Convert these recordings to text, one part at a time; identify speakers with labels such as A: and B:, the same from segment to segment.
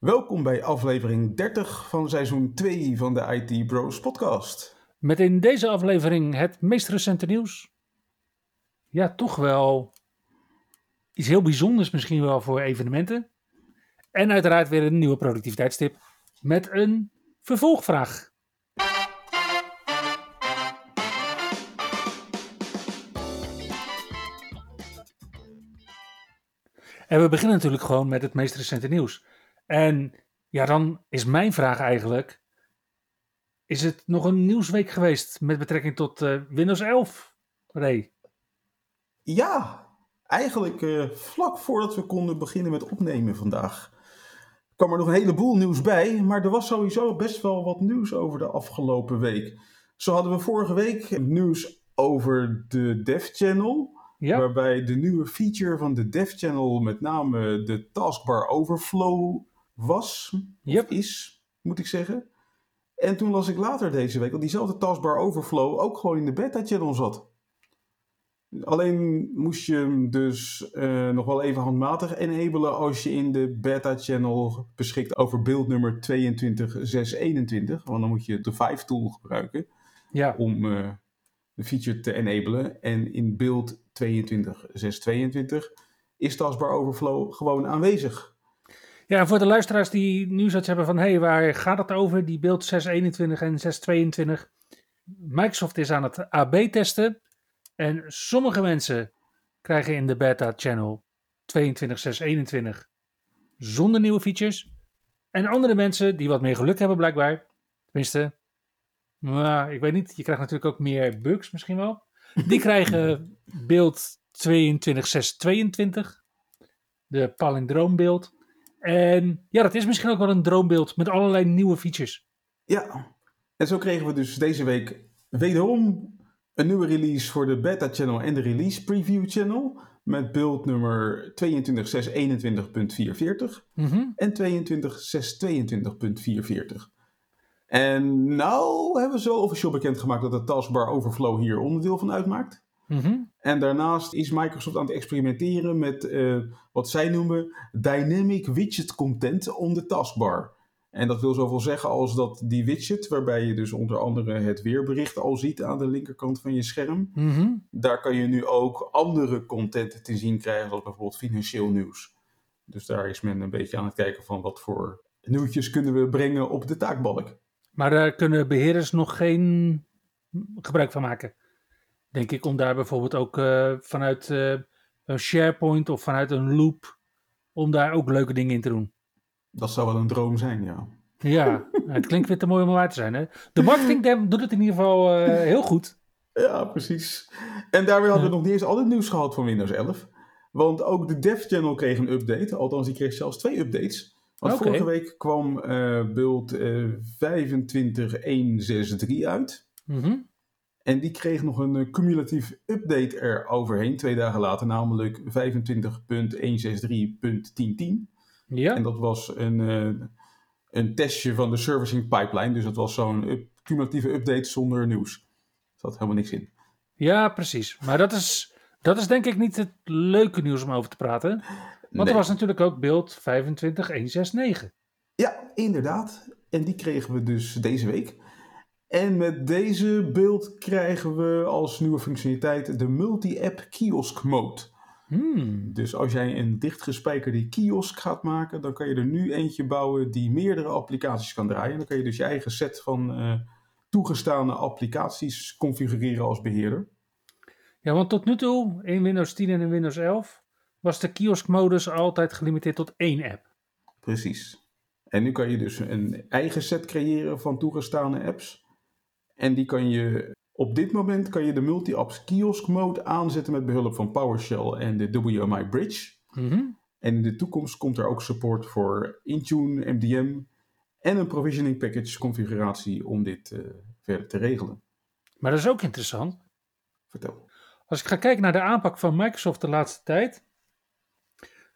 A: Welkom bij aflevering 30 van seizoen 2 van de IT Bros podcast.
B: Met in deze aflevering het meest recente nieuws. Ja, toch wel iets heel bijzonders misschien wel voor evenementen. En uiteraard weer een nieuwe productiviteitstip met een vervolgvraag. En we beginnen natuurlijk gewoon met het meest recente nieuws. En ja, dan is mijn vraag eigenlijk: is het nog een nieuwsweek geweest met betrekking tot uh, Windows 11, Ray?
A: Ja, eigenlijk uh, vlak voordat we konden beginnen met opnemen vandaag. kwam er nog een heleboel nieuws bij, maar er was sowieso best wel wat nieuws over de afgelopen week. Zo hadden we vorige week nieuws over de Dev Channel. Ja. Waarbij de nieuwe feature van de Dev Channel met name de taskbar overflow was, yep. is, moet ik zeggen. En toen las ik later deze week dat diezelfde taskbar overflow ook gewoon in de beta channel zat. Alleen moest je hem dus uh, nog wel even handmatig enabelen als je in de beta channel beschikt over beeldnummer 22621. Want dan moet je de Vive tool gebruiken ja. om uh, de feature te enabelen. En in beeld 22622 is taskbar overflow gewoon aanwezig.
B: Ja, voor de luisteraars die nu zoiets hebben van... hé, hey, waar gaat het over, die beeld 621 en 622? Microsoft is aan het AB testen. En sommige mensen krijgen in de beta-channel 22621 zonder nieuwe features. En andere mensen die wat meer geluk hebben blijkbaar... tenminste, nou, ik weet niet, je krijgt natuurlijk ook meer bugs misschien wel. Die krijgen beeld 22622, de palindroombeeld. En ja, dat is misschien ook wel een droombeeld met allerlei nieuwe features.
A: Ja, en zo kregen we dus deze week wederom een nieuwe release voor de beta channel en de release preview channel. Met beeld nummer 22.621.440 mm en 22.622.440. En nou hebben ze zo officieel bekendgemaakt dat de taskbar overflow hier onderdeel van uitmaakt. Mhm. En daarnaast is Microsoft aan het experimenteren met uh, wat zij noemen dynamic widget content om de taskbar. En dat wil zoveel zeggen als dat die widget, waarbij je dus onder andere het weerbericht al ziet aan de linkerkant van je scherm, mhm. daar kan je nu ook andere content te zien krijgen, zoals bijvoorbeeld financieel nieuws. Dus daar is men een beetje aan het kijken van wat voor nieuwtjes kunnen we brengen op de taakbalk.
B: Maar daar kunnen beheerders nog geen gebruik van maken. Denk ik om daar bijvoorbeeld ook uh, vanuit uh, een SharePoint of vanuit een loop, om daar ook leuke dingen in te doen.
A: Dat zou wel een droom zijn, ja.
B: Ja, het klinkt weer te mooi om waar te zijn. Hè? De marketing doet het in ieder geval uh, heel goed.
A: Ja, precies. En daarbij hadden we nog niet eens al het nieuws gehad van Windows 11. Want ook de Dev Channel kreeg een update. Althans, die kreeg zelfs twee updates. Want vorige week kwam uh, build uh, 25163 uit. Mm En die kreeg nog een uh, cumulatief update er overheen, twee dagen later, namelijk 25.163.1010. Ja. En dat was een, uh, een testje van de servicing pipeline, dus dat was zo'n up cumulatieve update zonder nieuws. Er zat helemaal niks in.
B: Ja, precies. Maar dat is, dat is denk ik niet het leuke nieuws om over te praten. Want er was natuurlijk ook beeld 25169.
A: Ja, inderdaad. En die kregen we dus deze week. En met deze beeld krijgen we als nieuwe functionaliteit de multi-app kiosk mode. Hmm. Dus als jij een dichtgespijkerde kiosk gaat maken, dan kan je er nu eentje bouwen die meerdere applicaties kan draaien. Dan kan je dus je eigen set van uh, toegestane applicaties configureren als beheerder.
B: Ja, want tot nu toe in Windows 10 en in Windows 11 was de kioskmodus altijd gelimiteerd tot één app.
A: Precies. En nu kan je dus een eigen set creëren van toegestane apps. En die kan je op dit moment kan je de multi-apps kiosk mode aanzetten met behulp van PowerShell en de WMI Bridge. Mm En in de toekomst komt er ook support voor Intune, MDM En een provisioning package configuratie om dit uh, verder te regelen.
B: Maar dat is ook interessant.
A: Vertel.
B: Als ik ga kijken naar de aanpak van Microsoft de laatste tijd,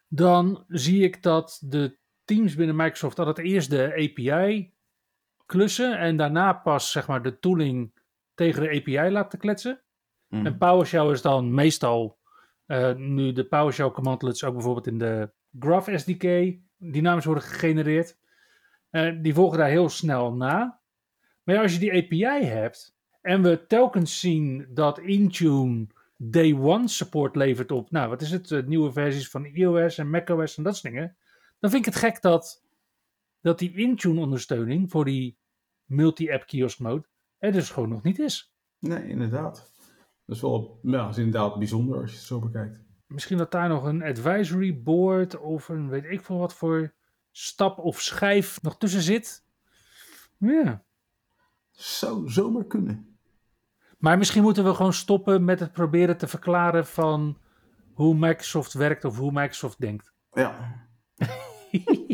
B: dan zie ik dat de teams binnen Microsoft altijd eerst de API klussen en daarna pas zeg maar de tooling tegen de API laten kletsen. Mm. En PowerShell is dan meestal uh, nu de PowerShell commandlets ook bijvoorbeeld in de Graph SDK dynamisch worden gegenereerd. Uh, die volgen daar heel snel na. Maar ja, als je die API hebt en we telkens zien dat Intune day one support levert op, nou wat is het, uh, nieuwe versies van iOS en macOS en dat soort dingen. Dan vind ik het gek dat, dat die Intune ondersteuning voor die multi-app kiosk mode er dus gewoon nog niet is.
A: Nee, inderdaad. Dat is wel ja, is inderdaad bijzonder als je het zo bekijkt.
B: Misschien dat daar nog een advisory board of een weet ik veel wat voor stap of schijf nog tussen zit. Ja.
A: Zou zomaar kunnen.
B: Maar misschien moeten we gewoon stoppen met het proberen te verklaren van hoe Microsoft werkt of hoe Microsoft denkt.
A: Ja.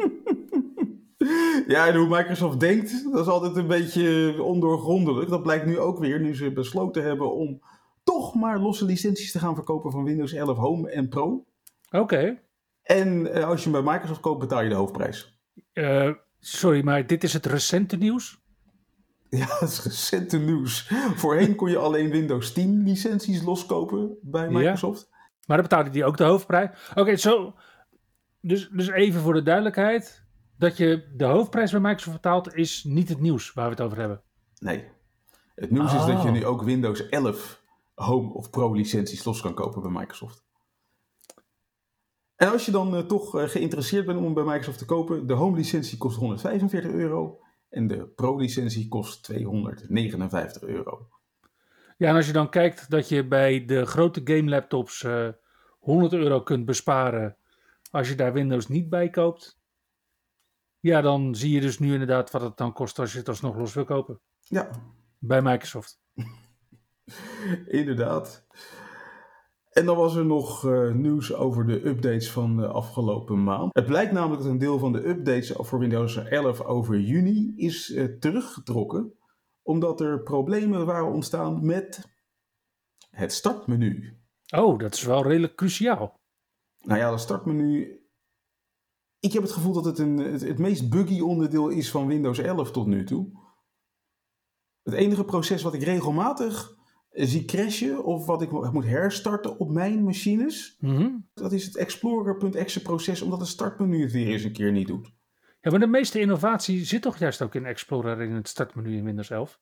A: ja, en hoe Microsoft denkt, dat is altijd een beetje ondoorgrondelijk. Dat blijkt nu ook weer, nu ze besloten hebben om toch maar losse licenties te gaan verkopen van Windows 11 Home en Pro.
B: Oké.
A: En uh, als je hem bij Microsoft koopt, betaal je de hoofdprijs.
B: Uh, sorry, maar dit is het recente nieuws?
A: Ja, het is recente nieuws. Voorheen kon je alleen Windows 10 licenties loskopen bij Microsoft. Ja,
B: maar dan betaalde die ook de hoofdprijs. Oké, zo. Dus, dus even voor de duidelijkheid. Dat je de hoofdprijs bij Microsoft betaalt is niet het nieuws waar we het over hebben.
A: Nee. Het nieuws is dat je oh. nu ook Windows 11 Home of Pro licenties los kan kopen bij Microsoft. En als je dan uh, toch uh, geïnteresseerd bent om bij Microsoft te kopen, de Home licentie kost 145 euro en de Pro licentie kost 259 euro.
B: Ja, en als je dan kijkt dat je bij de grote game laptops uh, eh, 100 euro kunt besparen als je daar Windows niet bij koopt, ja, dan zie je dus nu inderdaad wat het dan kost als je het alsnog los wil kopen.
A: Ja.
B: Bij Microsoft.
A: Inderdaad. En dan was er nog uh, nieuws over de updates van de afgelopen maand. Het blijkt namelijk dat een deel van de updates voor Windows 11 over juni is uh, teruggetrokken. Omdat er problemen waren ontstaan met het startmenu.
B: Oh, dat is wel redelijk cruciaal.
A: Nou ja, het startmenu ik heb het gevoel dat het een, het, meest buggy onderdeel is van Windows 11 tot nu toe. Het enige proces wat ik regelmatig zie crashen of wat ik moet herstarten op mijn machines, mhm. dat is het Explorer.exe proces, omdat het startmenu het weer eens een keer niet doet.
B: Ja, maar de meeste innovatie zit toch juist ook in Explorer in het startmenu in Windows 11?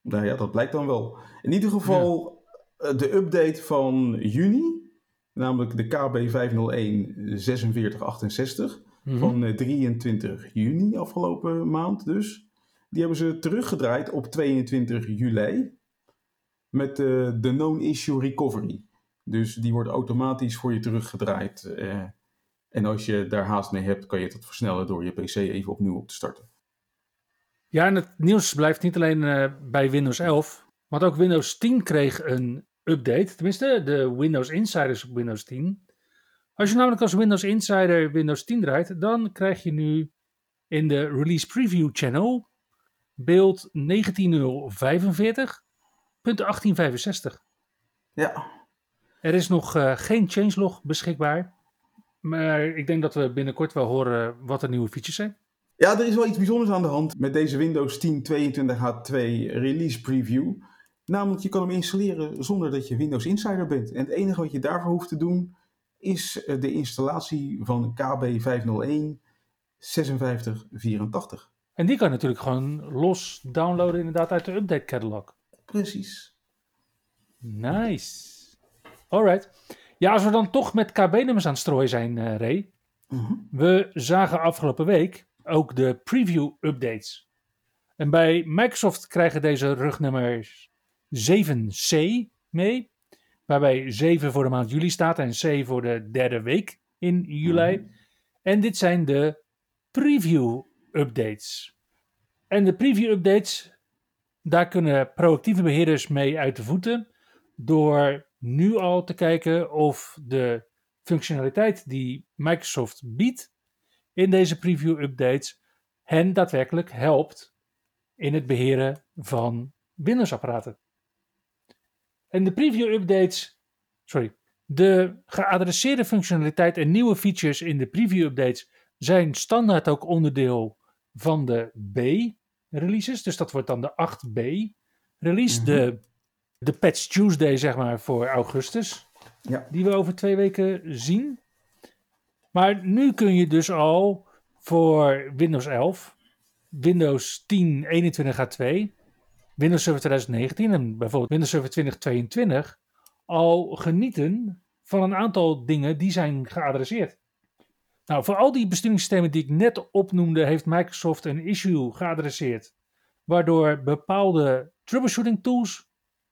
A: Nou ja, dat blijkt dan wel. In ieder geval, eh, de update van juni, namelijk de KB501 4668. Mhm. van eh, 23 juni afgelopen maand dus. Die hebben ze teruggedraaid op 22 juli met eh, de known issue recovery. Dus die wordt automatisch voor je teruggedraaid. Eh, en als je daar haast mee hebt, kan je dat versnellen door je PC even opnieuw op te starten.
B: Ja, en het nieuws blijft niet alleen bij Windows 11, want ook Windows 10 kreeg een update. Tenminste, de Windows Insiders op Windows 10 als je namelijk als Windows Insider Windows 10 draait, dan krijg je nu in de Release Preview Channel beeld 19045 Punt 1865.
A: Ja.
B: Er is nog uh, geen changelog beschikbaar. Maar ik denk dat we binnenkort wel horen wat de nieuwe features zijn.
A: Ja, er is wel iets bijzonders aan de hand met deze Windows 10 22H2 release preview. Namelijk, je kan hem installeren zonder dat je Windows Insider bent. En het enige wat je daarvoor hoeft te doen, is eh, de installatie van KB 501 5684.
B: En die kan natuurlijk gewoon los downloaden inderdaad uit de update catalog.
A: Precies.
B: Nice. Alright. Ja, als we dan toch met KB-nummers aan het strooien zijn, uh, Ray. Mhm. We zagen afgelopen week ook de preview-updates. En bij Microsoft krijgen deze rugnummers 7C mee. Waarbij 7 voor de maand juli staat en C voor de derde week in juli. Mhm. En dit zijn de preview-updates. En de preview-updates daar kunnen proactieve beheerders mee uit de voeten door nu al te kijken of de functionaliteit die Microsoft biedt in deze preview updates hen daadwerkelijk helpt in het beheren van Windows-apparaten. En de preview-updates, sorry, de geadresseerde functionaliteit en nieuwe features in de preview-updates zijn standaard ook onderdeel van de B-releases. Dus dat wordt dan de 8B-release, mhm. de, de Patch Tuesday, zeg maar, voor augustus. Ja. Die we over twee weken zien. Maar nu kun je dus al voor Windows 11, Windows 10 21H2, Windows Server 2019 en bijvoorbeeld Windows Server 2022 al genieten van een aantal dingen die zijn geadresseerd. Nou, voor al die besturingssystemen die ik net opnoemde, heeft Microsoft een issue geadresseerd, waardoor bepaalde troubleshooting tools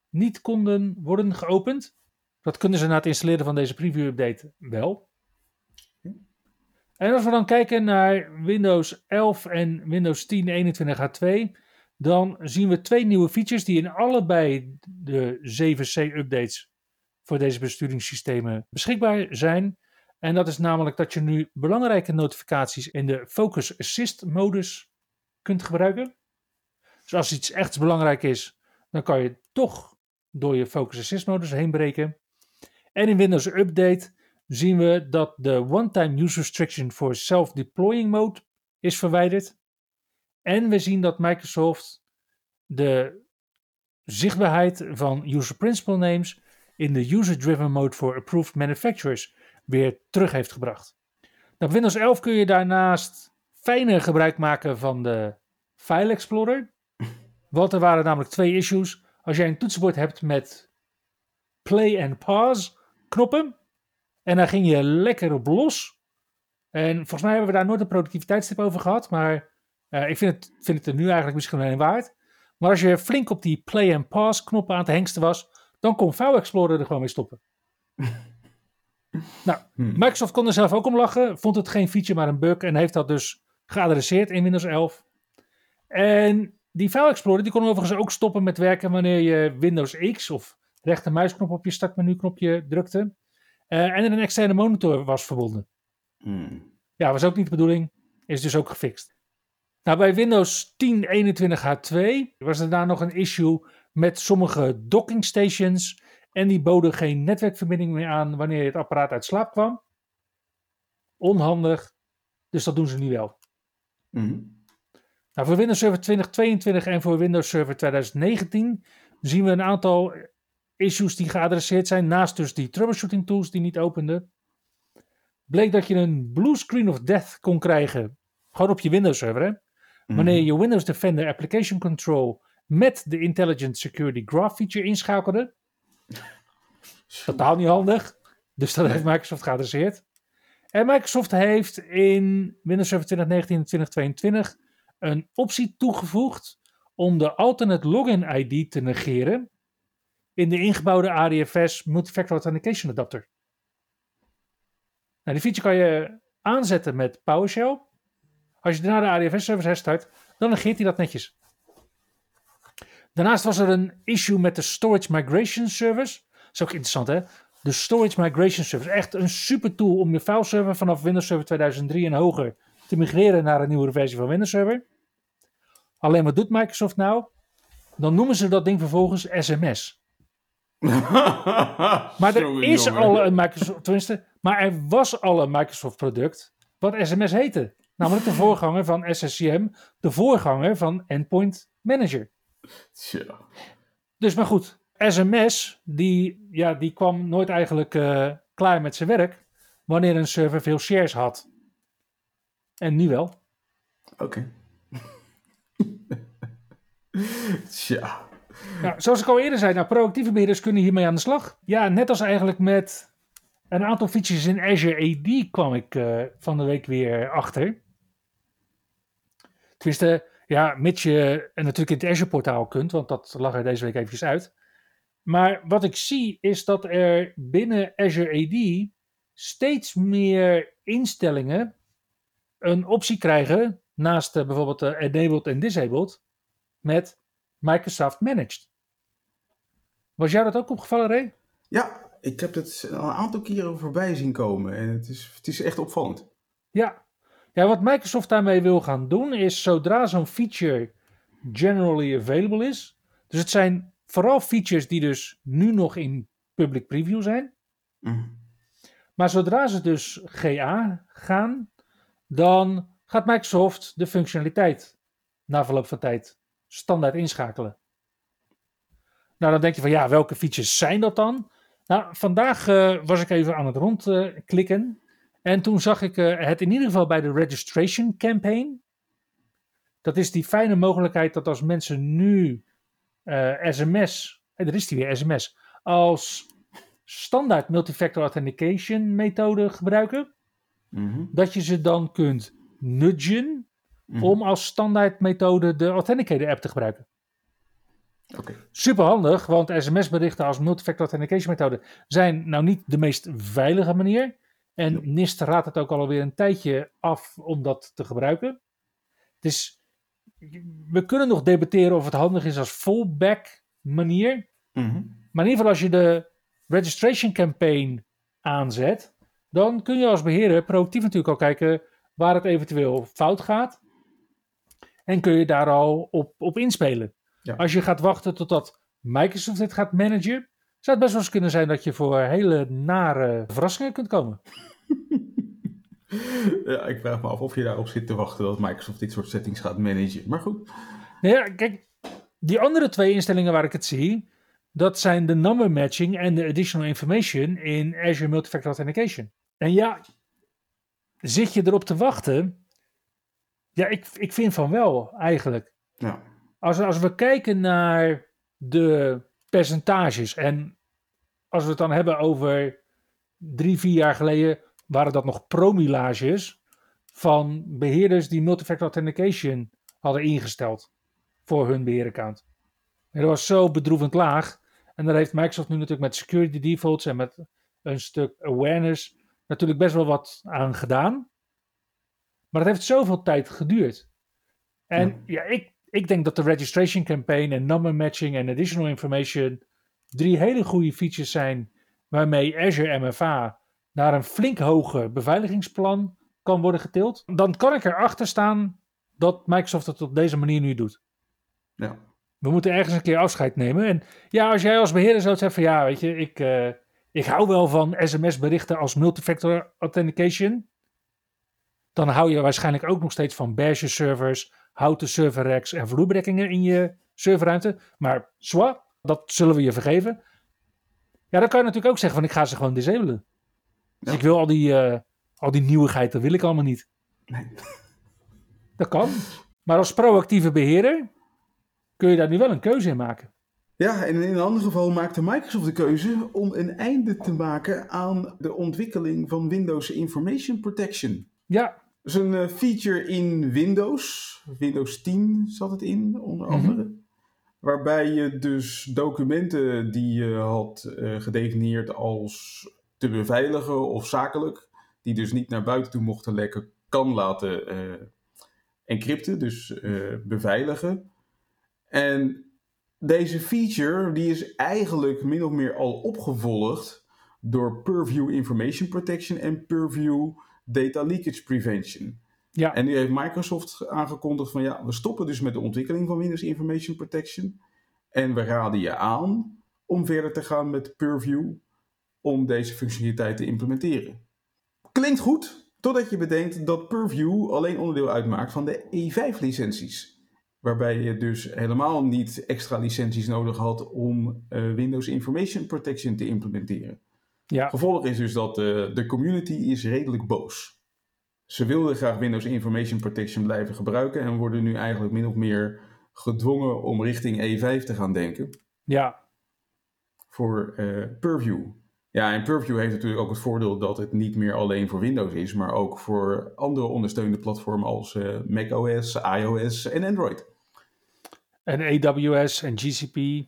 B: niet konden worden geopend. Dat kunnen ze na het installeren van deze preview update wel. En als we dan kijken naar Windows 11 en Windows 10 21H2, dan zien we twee nieuwe features die in allebei de 7C updates voor deze besturingssystemen beschikbaar zijn. En dat is namelijk dat je nu belangrijke notificaties in de Focus Assist modus kunt gebruiken. Dus als iets echt belangrijk is, dan kan je toch door je Focus Assist modus heen breken. En in Windows Update zien we dat de one-time use restriction voor self-deploying mode is verwijderd. En we zien dat Microsoft de zichtbaarheid van user principal names in de user-driven mode voor approved manufacturers weer terug heeft gebracht. Nou, op Windows 11 kun je daarnaast fijner gebruik maken van de File Explorer. Want er waren namelijk twee issues. Als jij een toetsenbord hebt met play en pause knoppen. En daar ging je lekker op los. En volgens mij hebben we daar nooit een productiviteitstip over gehad. Maar uh, ik vind het, vind het er nu eigenlijk misschien wel een waard. Maar als je flink op die play en pause knoppen aan het hengsten was. Dan kon File Explorer er gewoon mee stoppen. nou, hmm. Microsoft kon er zelf ook om lachen. Vond het geen feature, maar een bug. En heeft dat dus geadresseerd in Windows 11. En die File Explorer die kon overigens ook stoppen met werken wanneer je Windows X of rechtermuisknop op je startmenu knopje drukte. Uh, en er een externe monitor was verbonden. Hmm. Ja, was ook niet de bedoeling. Is dus ook gefixt. Nou, bij Windows 10 21H2 was er daar nog een issue met sommige docking stations. En die boden geen netwerkverbinding meer aan wanneer het apparaat uit slaap kwam. Onhandig. Dus dat doen ze nu wel. Mm. Nou, voor Windows Server 2022 en voor Windows Server 2019 zien we een aantal issues die geadresseerd zijn, naast dus die troubleshooting tools die niet openden. Bleek dat je een blue screen of death kon krijgen, gewoon op je Windows server. Hè? Mhm. Wanneer je Windows Defender Application Control met de Intelligent Security Graph feature inschakelde. Totaal niet handig. Dus dat heeft Microsoft geadresseerd. En Microsoft heeft in Windows Server 2019 en 2022 een optie toegevoegd om de alternate login ID te negeren in de ingebouwde ADFS Multifactor Authentication Adapter. Nou, die feature kan je aanzetten met PowerShell. Als je daarna de ADFS-service herstart, dan negeert hij dat netjes. Daarnaast was er een issue met de Storage Migration Service. Dat is ook interessant, hè? De Storage Migration Service. Echt een super tool om je fileserver vanaf Windows Server 2003 en hoger te migreren naar een nieuwere versie van Windows Server. Alleen wat doet Microsoft nou? Dan noemen ze dat ding vervolgens SMS. maar er is al een Microsoft, tenminste, maar er was al een Microsoft product wat SMS heette. Namelijk de voorganger van SSCM, de voorganger van Endpoint Manager. Tja. Dus maar goed, SMS, die, ja, die kwam nooit eigenlijk uh, klaar met zijn werk wanneer een server veel shares had. En nu wel.
A: Oké. Tja.
B: Nou, zoals ik al eerder zei, nou, proactieve beheerders kunnen hiermee aan de slag. Ja, net als eigenlijk met een aantal features in Azure AD kwam ik uh, van de week weer achter. Tenminste, ja, mits je natuurlijk in het Azure portaal kunt, want dat lag er deze week eventjes uit. Maar wat ik zie is dat er binnen Azure AD steeds meer instellingen een optie krijgen, naast uh, bijvoorbeeld uh, enabled en disabled, met Microsoft Managed. Was jou dat ook opgevallen, Ray?
A: Ja, ik heb het een aantal keren voorbij zien komen en het is, het is echt opvallend.
B: Ja, Ja, wat Microsoft daarmee wil gaan doen is zodra zo'n feature generally available is. Dus het zijn vooral features die dus nu nog in public preview zijn. Mhm. Maar zodra ze dus GA gaan, dan gaat Microsoft de functionaliteit na verloop van tijd standaard inschakelen. Nou, dan denk je van ja, welke features zijn dat dan? Nou, vandaag uh, was ik even aan het rondklikken. En toen zag ik uh, het in ieder geval bij de registration campaign. Dat is die fijne mogelijkheid dat als mensen nu uh, sms, er is die weer sms, als standaard multifactor authentication methode gebruiken, mm dat je ze dan kunt nudgen mm om als standaard methode de Authenticator app te gebruiken.
A: Okay.
B: Super handig, want sms-berichten als multifactor authentication methode zijn nou niet de meest veilige manier. En NIST raadt het ook alweer een tijdje af om dat te gebruiken. Dus we kunnen nog debatteren of het handig is als fallback manier. Mhm. Maar in ieder geval als je de registration campaign aanzet, dan kun je als beheerder proactief natuurlijk al kijken waar het eventueel fout gaat. En kun je daar al op, op inspelen. Als je gaat wachten totdat Microsoft dit gaat managen, zou het best wel eens kunnen zijn dat je voor hele nare verrassingen kunt komen.
A: Ja, ik vraag me af of je daarop zit te wachten dat Microsoft dit soort settings gaat managen. Maar goed.
B: Nou ja, kijk, die andere twee instellingen waar ik het zie, dat zijn de number matching en de additional information in Azure Multifactor Authentication. En ja, zit je erop te wachten? Ja, ik, ik vind van wel eigenlijk.
A: Ja.
B: Als, als we kijken naar de percentages en als we het dan hebben over drie, vier jaar geleden waren dat nog promillages van beheerders die multifactor authentication hadden ingesteld voor hun beheeraccount. En dat was zo bedroevend laag. En daar heeft Microsoft nu natuurlijk met security defaults en met een stuk awareness natuurlijk best wel wat aan gedaan. Maar het heeft zoveel tijd geduurd. En ja, ik, ik denk dat de registration campaign en number matching en additional information drie hele goede features zijn waarmee Azure MFA naar een flink hoger beveiligingsplan kan worden getild. Dan kan ik erachter staan dat Microsoft het op deze manier nu doet.
A: Ja.
B: We moeten ergens een keer afscheid nemen. En ja, als jij als beheerder zou zeggen van ja, weet je, ik, uh, ik hou wel van sms-berichten als multifactor authentication. Dan hou je waarschijnlijk ook nog steeds van Bash servers, houten server racks en vloerbrekkingen in je serverruimte. Maar soit, dat zullen we je vergeven. Ja, dan kan je natuurlijk ook zeggen van ik ga ze gewoon disabelen. Dus ik wil al die, uh, al die nieuwigheid, dat wil ik allemaal niet.
A: Nee.
B: Dat kan. Maar als proactieve beheerder kun je daar nu wel een keuze in maken.
A: Ja, en in een ander geval maakte Microsoft de keuze om een einde te maken aan de ontwikkeling van Windows Information Protection.
B: Ja.
A: Dat is een eh, feature in Windows. Windows 10 zat het in, onder mhm. andere. Waarbij je dus documenten die je had uh, gedefinieerd als te beveiligen of zakelijk, die dus niet naar buiten toe mochten lekken, kan laten uh, encrypten, dus beveiligen. En deze feature die is eigenlijk min of meer al opgevolgd door Purview Information Protection en Purview Data Leakage Prevention.
B: Ja.
A: En nu heeft Microsoft aangekondigd van ja, we stoppen dus met de ontwikkeling van Windows Information Protection. En we raden je aan om verder te gaan met Purview om deze functionaliteit te implementeren. Klinkt goed, totdat je bedenkt dat Purview alleen onderdeel uitmaakt van de E5-licenties. Waarbij je dus helemaal niet extra licenties nodig had om uh, Windows Information Protection te implementeren.
B: Ja.
A: Gevolg is dus dat uh, de community is redelijk boos. Ze wilden graag Windows Information Protection blijven gebruiken en worden nu eigenlijk min of meer gedwongen om richting E5 te gaan denken.
B: Ja.
A: Voor uh, Purview. Ja, en Purview heeft natuurlijk ook het voordeel dat het niet meer alleen voor Windows is, maar ook voor andere ondersteunende platformen als uh, macOS, iOS en Android.
B: En AWS en GCP.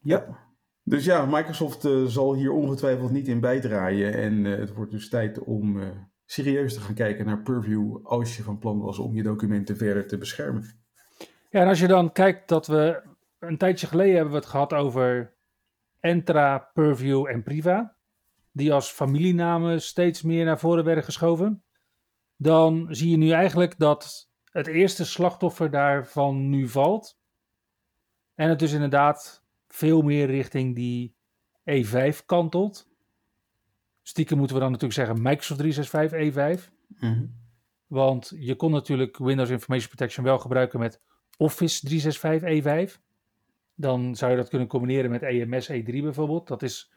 A: Ja. Dus ja, Microsoft uh, zal hier ongetwijfeld niet in bijdraaien. En uh, het wordt dus tijd om uh, serieus te gaan kijken naar Purview als je van plan was om je documenten verder te beschermen.
B: Ja, en als je dan kijkt dat we een tijdje geleden hebben we het gehad over Entra, Purview en Priva. Die als familienamen steeds meer naar voren werden geschoven. dan zie je nu eigenlijk dat het eerste slachtoffer daarvan nu valt. En het dus inderdaad veel meer richting die E5 kantelt. Stiekem moeten we dan natuurlijk zeggen Microsoft 365 E5. Mm Want je kon natuurlijk Windows Information Protection wel gebruiken met Office 365 E5. Dan zou je dat kunnen combineren met EMS E3 bijvoorbeeld. Dat is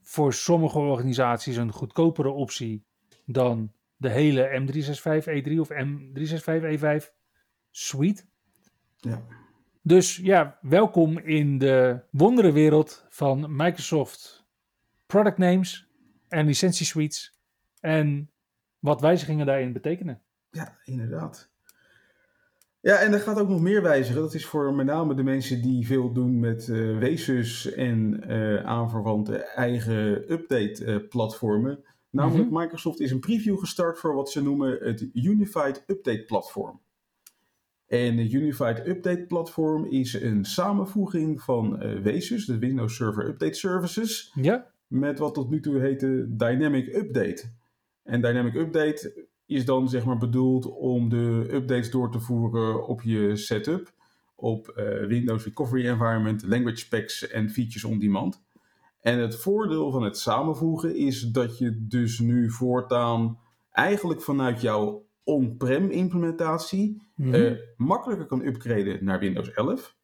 B: voor sommige organisaties een goedkopere optie dan de hele M365 E3 of M365 E5 suite.
A: Ja.
B: Dus ja, welkom in de wonderenwereld van Microsoft product names en licentiesuites en wat wijzigingen daarin betekenen.
A: Ja, inderdaad. Ja, en er gaat ook nog meer wijzigen. Dat is voor met name de mensen die veel doen met uh, Wesus en uh, aanverwante eigen update-platformen. Namelijk, mm -hmm. Microsoft is een preview gestart voor wat ze noemen het Unified Update Platform. En het Unified Update Platform is een samenvoeging van uh, de Windows Server Update Services,
B: ja.
A: met wat tot nu toe heette Dynamic Update. En Dynamic Update is dan zeg maar bedoeld om de updates door te voeren op je setup, op uh, Windows Recovery Environment, language specs en features on demand. En het voordeel van het samenvoegen is dat je dus nu voortaan eigenlijk vanuit jouw on-prem implementatie mm -hmm. uh, makkelijker kan upgraden naar Windows 11.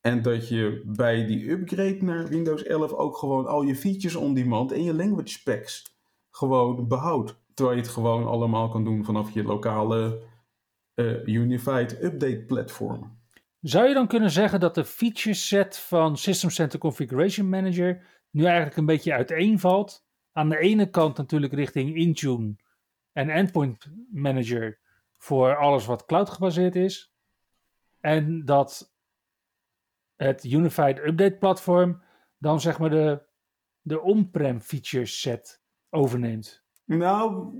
A: En dat je bij die upgrade naar Windows 11 ook gewoon al je features on demand en je language specs gewoon behoudt. Terwijl je het gewoon allemaal kan doen vanaf je lokale uh, Unified Update platform.
B: Zou je dan kunnen zeggen dat de feature set van System Center Configuration Manager nu eigenlijk een beetje uiteenvalt? Aan de ene kant natuurlijk richting Intune en Endpoint Manager voor alles wat cloud gebaseerd is. En dat het Unified Update platform dan zeg maar de, de on-prem feature set overneemt.
A: Nou,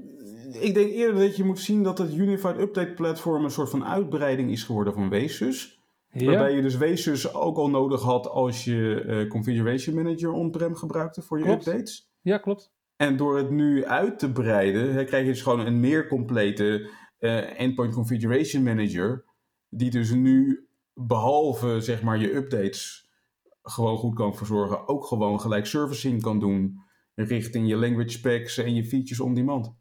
A: ik denk eerder dat je moet zien dat het Unified Update Platform een soort van uitbreiding is geworden van Wesus. Ja. Waarbij je dus Wesus ook al nodig had als je uh, Configuration Manager on-prem gebruikte voor je
B: klopt.
A: updates.
B: Ja, klopt.
A: En door het nu uit te breiden, hè, krijg je dus gewoon een meer complete uh, Endpoint Configuration Manager. Die dus nu, behalve zeg maar je updates gewoon goed kan verzorgen, ook gewoon gelijk servicing kan doen richting je language specs en je features on demand.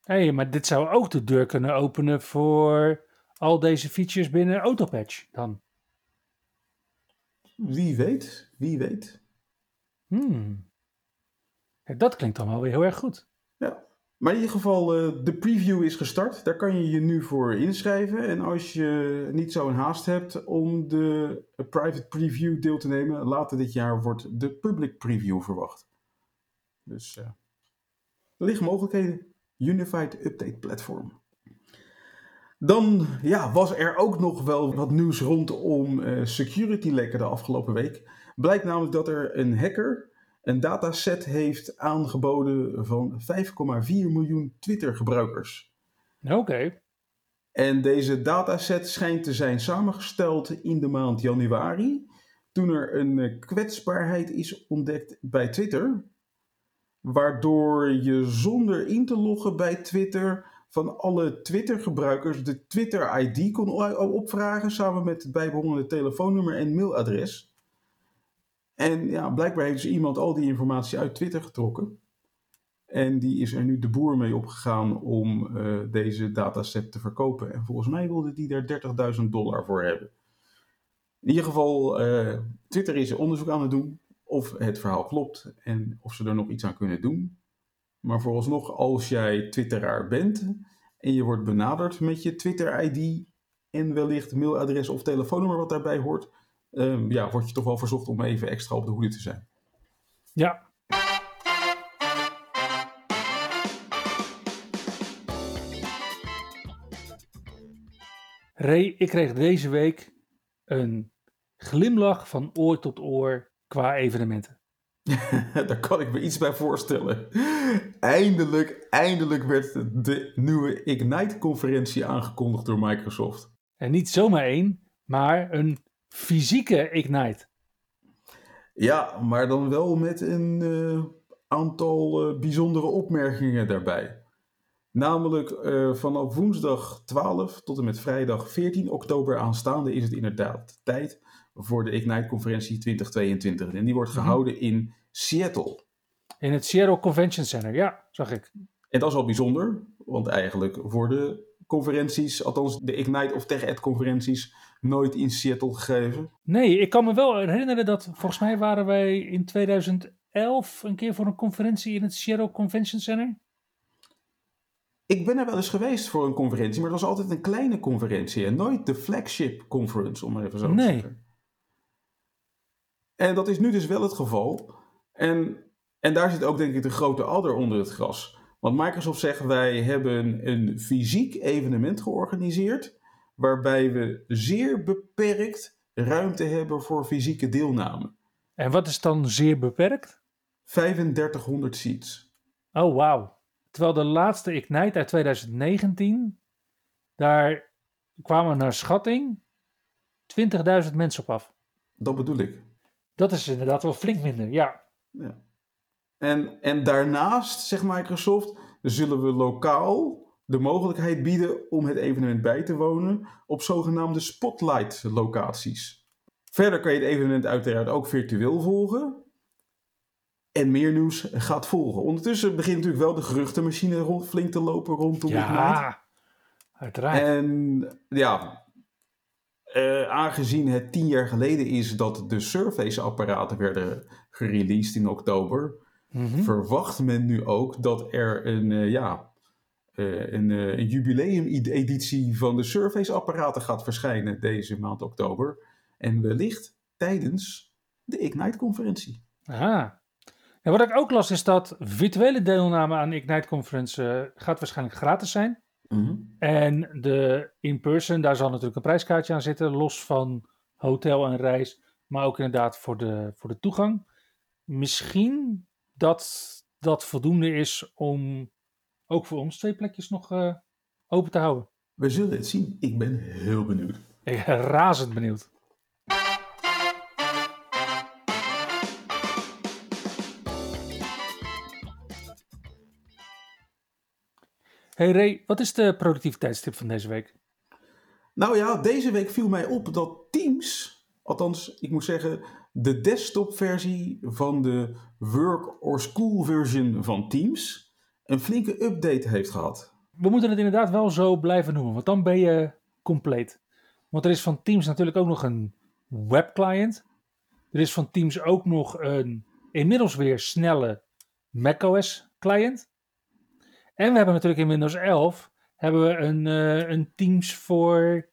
B: Hé, hey, maar dit zou ook de deur kunnen openen voor al deze features binnen Autopatch dan.
A: Wie weet, wie weet.
B: Hmm. Dat klinkt dan wel weer heel erg goed.
A: Ja, maar in ieder geval, uh, de preview is gestart. Daar kan je je nu voor inschrijven. En als je niet zo een haast hebt om de private preview deel te nemen, later dit jaar wordt de public preview verwacht. Dus uh, er liggen mogelijkheden. Unified Update Platform. Dan ja, was er ook nog wel wat nieuws rondom uh, security lekken de afgelopen week. Blijkt namelijk dat er een hacker een dataset heeft aangeboden van 5,4 miljoen Twitter-gebruikers.
B: Oké. Okay.
A: En deze dataset schijnt te zijn samengesteld in de maand januari, toen er een kwetsbaarheid is ontdekt bij Twitter, waardoor je zonder in te loggen bij Twitter van alle Twitter-gebruikers de Twitter-ID kon opvragen, samen met het bijbehorende telefoonnummer en mailadres. En ja, blijkbaar heeft dus iemand al die informatie uit Twitter getrokken. En die is er nu de boer mee opgegaan om uh, deze dataset te verkopen. En volgens mij wilde die daar 30.000 dollar voor hebben. In ieder geval, uh, Twitter is onderzoek aan het doen of het verhaal klopt en of ze er nog iets aan kunnen doen. Maar vooralsnog, als jij Twitteraar bent en je wordt benaderd met je Twitter-ID en wellicht mailadres of telefoonnummer wat daarbij hoort, um, ja, word je toch wel verzocht om even extra op de hoede te zijn.
B: Ja. Ray, ik kreeg deze week een glimlach van oor tot oor qua evenementen.
A: Daar kan ik me iets bij voorstellen. Eindelijk, eindelijk werd de nieuwe Ignite-conferentie aangekondigd door Microsoft.
B: En niet zomaar één, maar een fysieke Ignite.
A: Ja, maar dan wel met een uh, aantal uh, bijzondere opmerkingen daarbij. Namelijk uh, vanaf woensdag 12 tot en met vrijdag 14 oktober aanstaande is het inderdaad tijd voor de Ignite-conferentie 2022. En die wordt mhm. gehouden in Seattle.
B: In het Seattle Convention Center, ja, zag ik.
A: En dat is al bijzonder, want eigenlijk worden conferenties, althans de Ignite of TechEd conferenties, nooit in Seattle gegeven.
B: Nee, ik kan me wel herinneren dat volgens mij waren wij in 2011 een keer voor een conferentie in het Seattle Convention Center.
A: Ik ben er wel eens geweest voor een conferentie, maar het was altijd een kleine conferentie en nooit de flagship conference, om maar even zo te nee. zeggen. En dat is nu dus wel het geval. En, en daar zit ook denk ik de grote adder onder het gras. Want Microsoft zegt wij hebben een fysiek evenement georganiseerd waarbij we zeer beperkt ruimte hebben voor fysieke deelname.
B: En wat is dan zeer beperkt?
A: 3500 seats.
B: Oh, wauw. Terwijl de laatste Ignite uit 2019, daar kwamen naar schatting 20.000 mensen op af.
A: Dat bedoel ik.
B: Dat is inderdaad wel flink minder, ja. ja.
A: En, en daarnaast, zegt Microsoft, zullen we lokaal de mogelijkheid bieden om het evenement bij te wonen op zogenaamde spotlight locaties. Verder kan je het evenement uiteraard ook virtueel volgen. En meer nieuws gaat volgen. Ondertussen begint natuurlijk wel de geruchtenmachine rond, flink te lopen rondom ja,
B: uiteraard.
A: En ja, uh, aangezien het tien jaar geleden is dat de Surface-apparaten werden gereleased in oktober, mhm. verwacht men nu ook dat er een, uh, ja, uh, een, een jubileum-editie van de Surface-apparaten gaat verschijnen deze maand oktober. En wellicht tijdens de Ignite-conferentie.
B: Ah. En wat ik ook las is dat virtuele deelname aan de Ignite-conference gaat waarschijnlijk gratis zijn. Mhm. En de in-person, daar zal natuurlijk een prijskaartje aan zitten, los van hotel en reis, maar ook inderdaad voor de, voor de toegang. Misschien dat dat voldoende is om ook voor ons twee plekjes nog uh, open te houden.
A: We zullen het zien. Ik ben heel benieuwd.
B: Ik ben razend benieuwd. Hey Ray, wat is de productiviteitstip van deze week?
A: Nou ja, deze week viel mij op dat Teams, althans ik moet zeggen, de desktop-versie van de Work or School version van Teams, een flinke update heeft gehad.
B: We moeten het inderdaad wel zo blijven noemen, want dan ben je compleet. Want er is van Teams natuurlijk ook nog een webclient. Er is van Teams ook nog een inmiddels weer snelle macOS client. En we hebben natuurlijk in Windows 11 hebben we een, uh, een Teams voor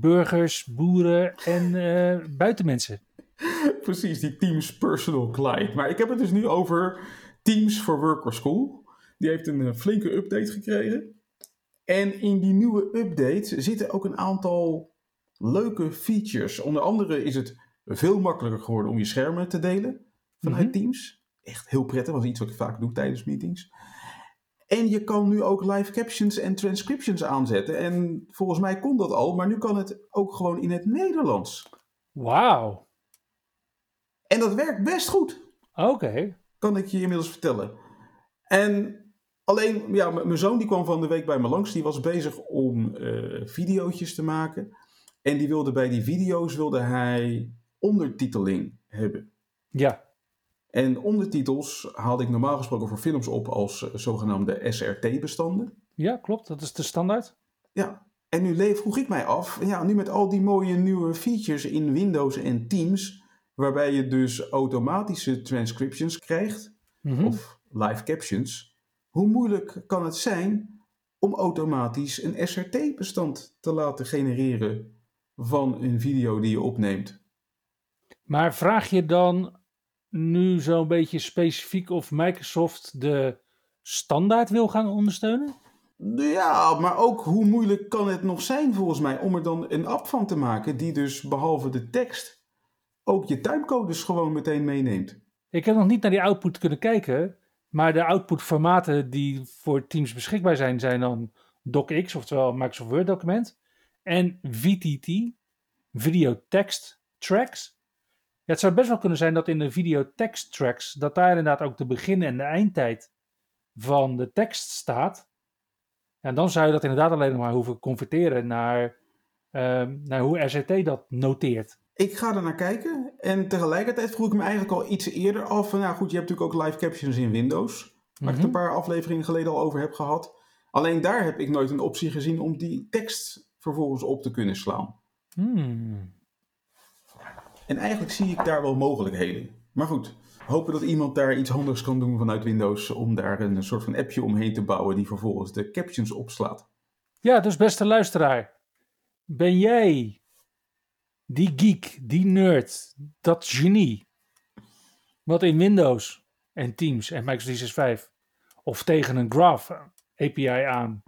B: burgers, boeren en uh, buitenmensen.
A: Precies, die Teams Personal Client. Maar ik heb het dus nu over Teams for Work or School. Die heeft een eh, flinke update gekregen. En in die nieuwe update zitten ook een aantal leuke features. Onder andere is het veel makkelijker geworden om je schermen te delen vanuit mhm. Teams. Echt heel prettig, dat is iets wat ik vaak doe tijdens meetings. En je kan nu ook live captions en transcriptions aanzetten. En volgens mij kon dat al, maar nu kan het ook gewoon in het Nederlands.
B: Wauw.
A: En dat werkt best goed.
B: Oké.
A: Kan ik je inmiddels vertellen. En alleen, ja, mijn zoon die kwam van de week bij me langs. Die was bezig om uh, videootjes te maken. En die wilde bij die video's wilde hij ondertiteling hebben.
B: Ja.
A: En ondertitels haalde ik normaal gesproken voor films op als uh, zogenaamde SRT-bestanden.
B: Ja, klopt. Dat is de standaard.
A: Ja. En nu vroeg ik mij af, ja, nu met al die mooie nieuwe features in Windows en Teams, waarbij je dus automatische transcriptions krijgt, mhm. of live captions, hoe moeilijk kan het zijn om automatisch een SRT-bestand te laten genereren van een video die je opneemt?
B: Maar vraag je dan nu zo'n beetje specifiek of Microsoft de standaard wil gaan ondersteunen?
A: Ja, maar ook hoe moeilijk kan het nog zijn volgens mij om er dan een app van te maken die dus behalve de tekst ook je timecodes gewoon meteen meeneemt.
B: Ik heb nog niet naar die output kunnen kijken, maar de outputformaten die voor Teams beschikbaar zijn, zijn dan DocX, oftewel Microsoft Word document, en VTT, Video Text Tracks. Ja, het zou best wel kunnen zijn dat in de video text tracks, dat daar inderdaad ook de begin- en de eindtijd van de tekst staat. En dan zou je dat inderdaad alleen nog maar hoeven converteren naar, ehm, naar hoe RCT dat noteert.
A: Ik ga er naar kijken. En tegelijkertijd vroeg ik me eigenlijk al iets eerder af. Nou goed, je hebt natuurlijk ook live captions in Windows. Waar ik het
B: Mhm.
A: een paar afleveringen geleden al over heb gehad. Alleen daar heb ik nooit een optie gezien om die tekst vervolgens op te kunnen slaan.
B: Hmm.
A: En eigenlijk zie ik daar wel mogelijkheden. Maar goed, hopen dat iemand daar iets handigs kan doen vanuit Windows. Om daar een soort van appje omheen te bouwen die vervolgens de captions opslaat.
B: Ja, dus beste luisteraar. Ben jij die geek, die nerd, dat genie. Wat in Windows en Teams en Microsoft 365 of tegen een Graph API aan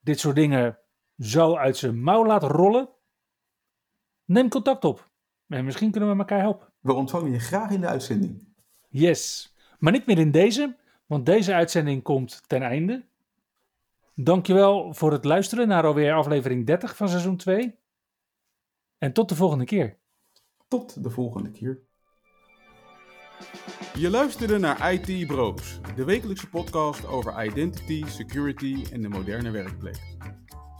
B: dit soort dingen zou uit zijn mouw laten rollen? Neem contact op. En misschien kunnen we elkaar helpen.
A: We ontvangen je graag in de uitzending.
B: Yes. Maar niet meer in deze, want deze uitzending komt ten einde. Dankjewel voor het luisteren naar alweer aflevering 30 van seizoen 2. En tot de volgende keer.
A: Tot de volgende keer. Je luisterde naar IT Bros, de wekelijkse podcast over identity, security en de moderne werkplek.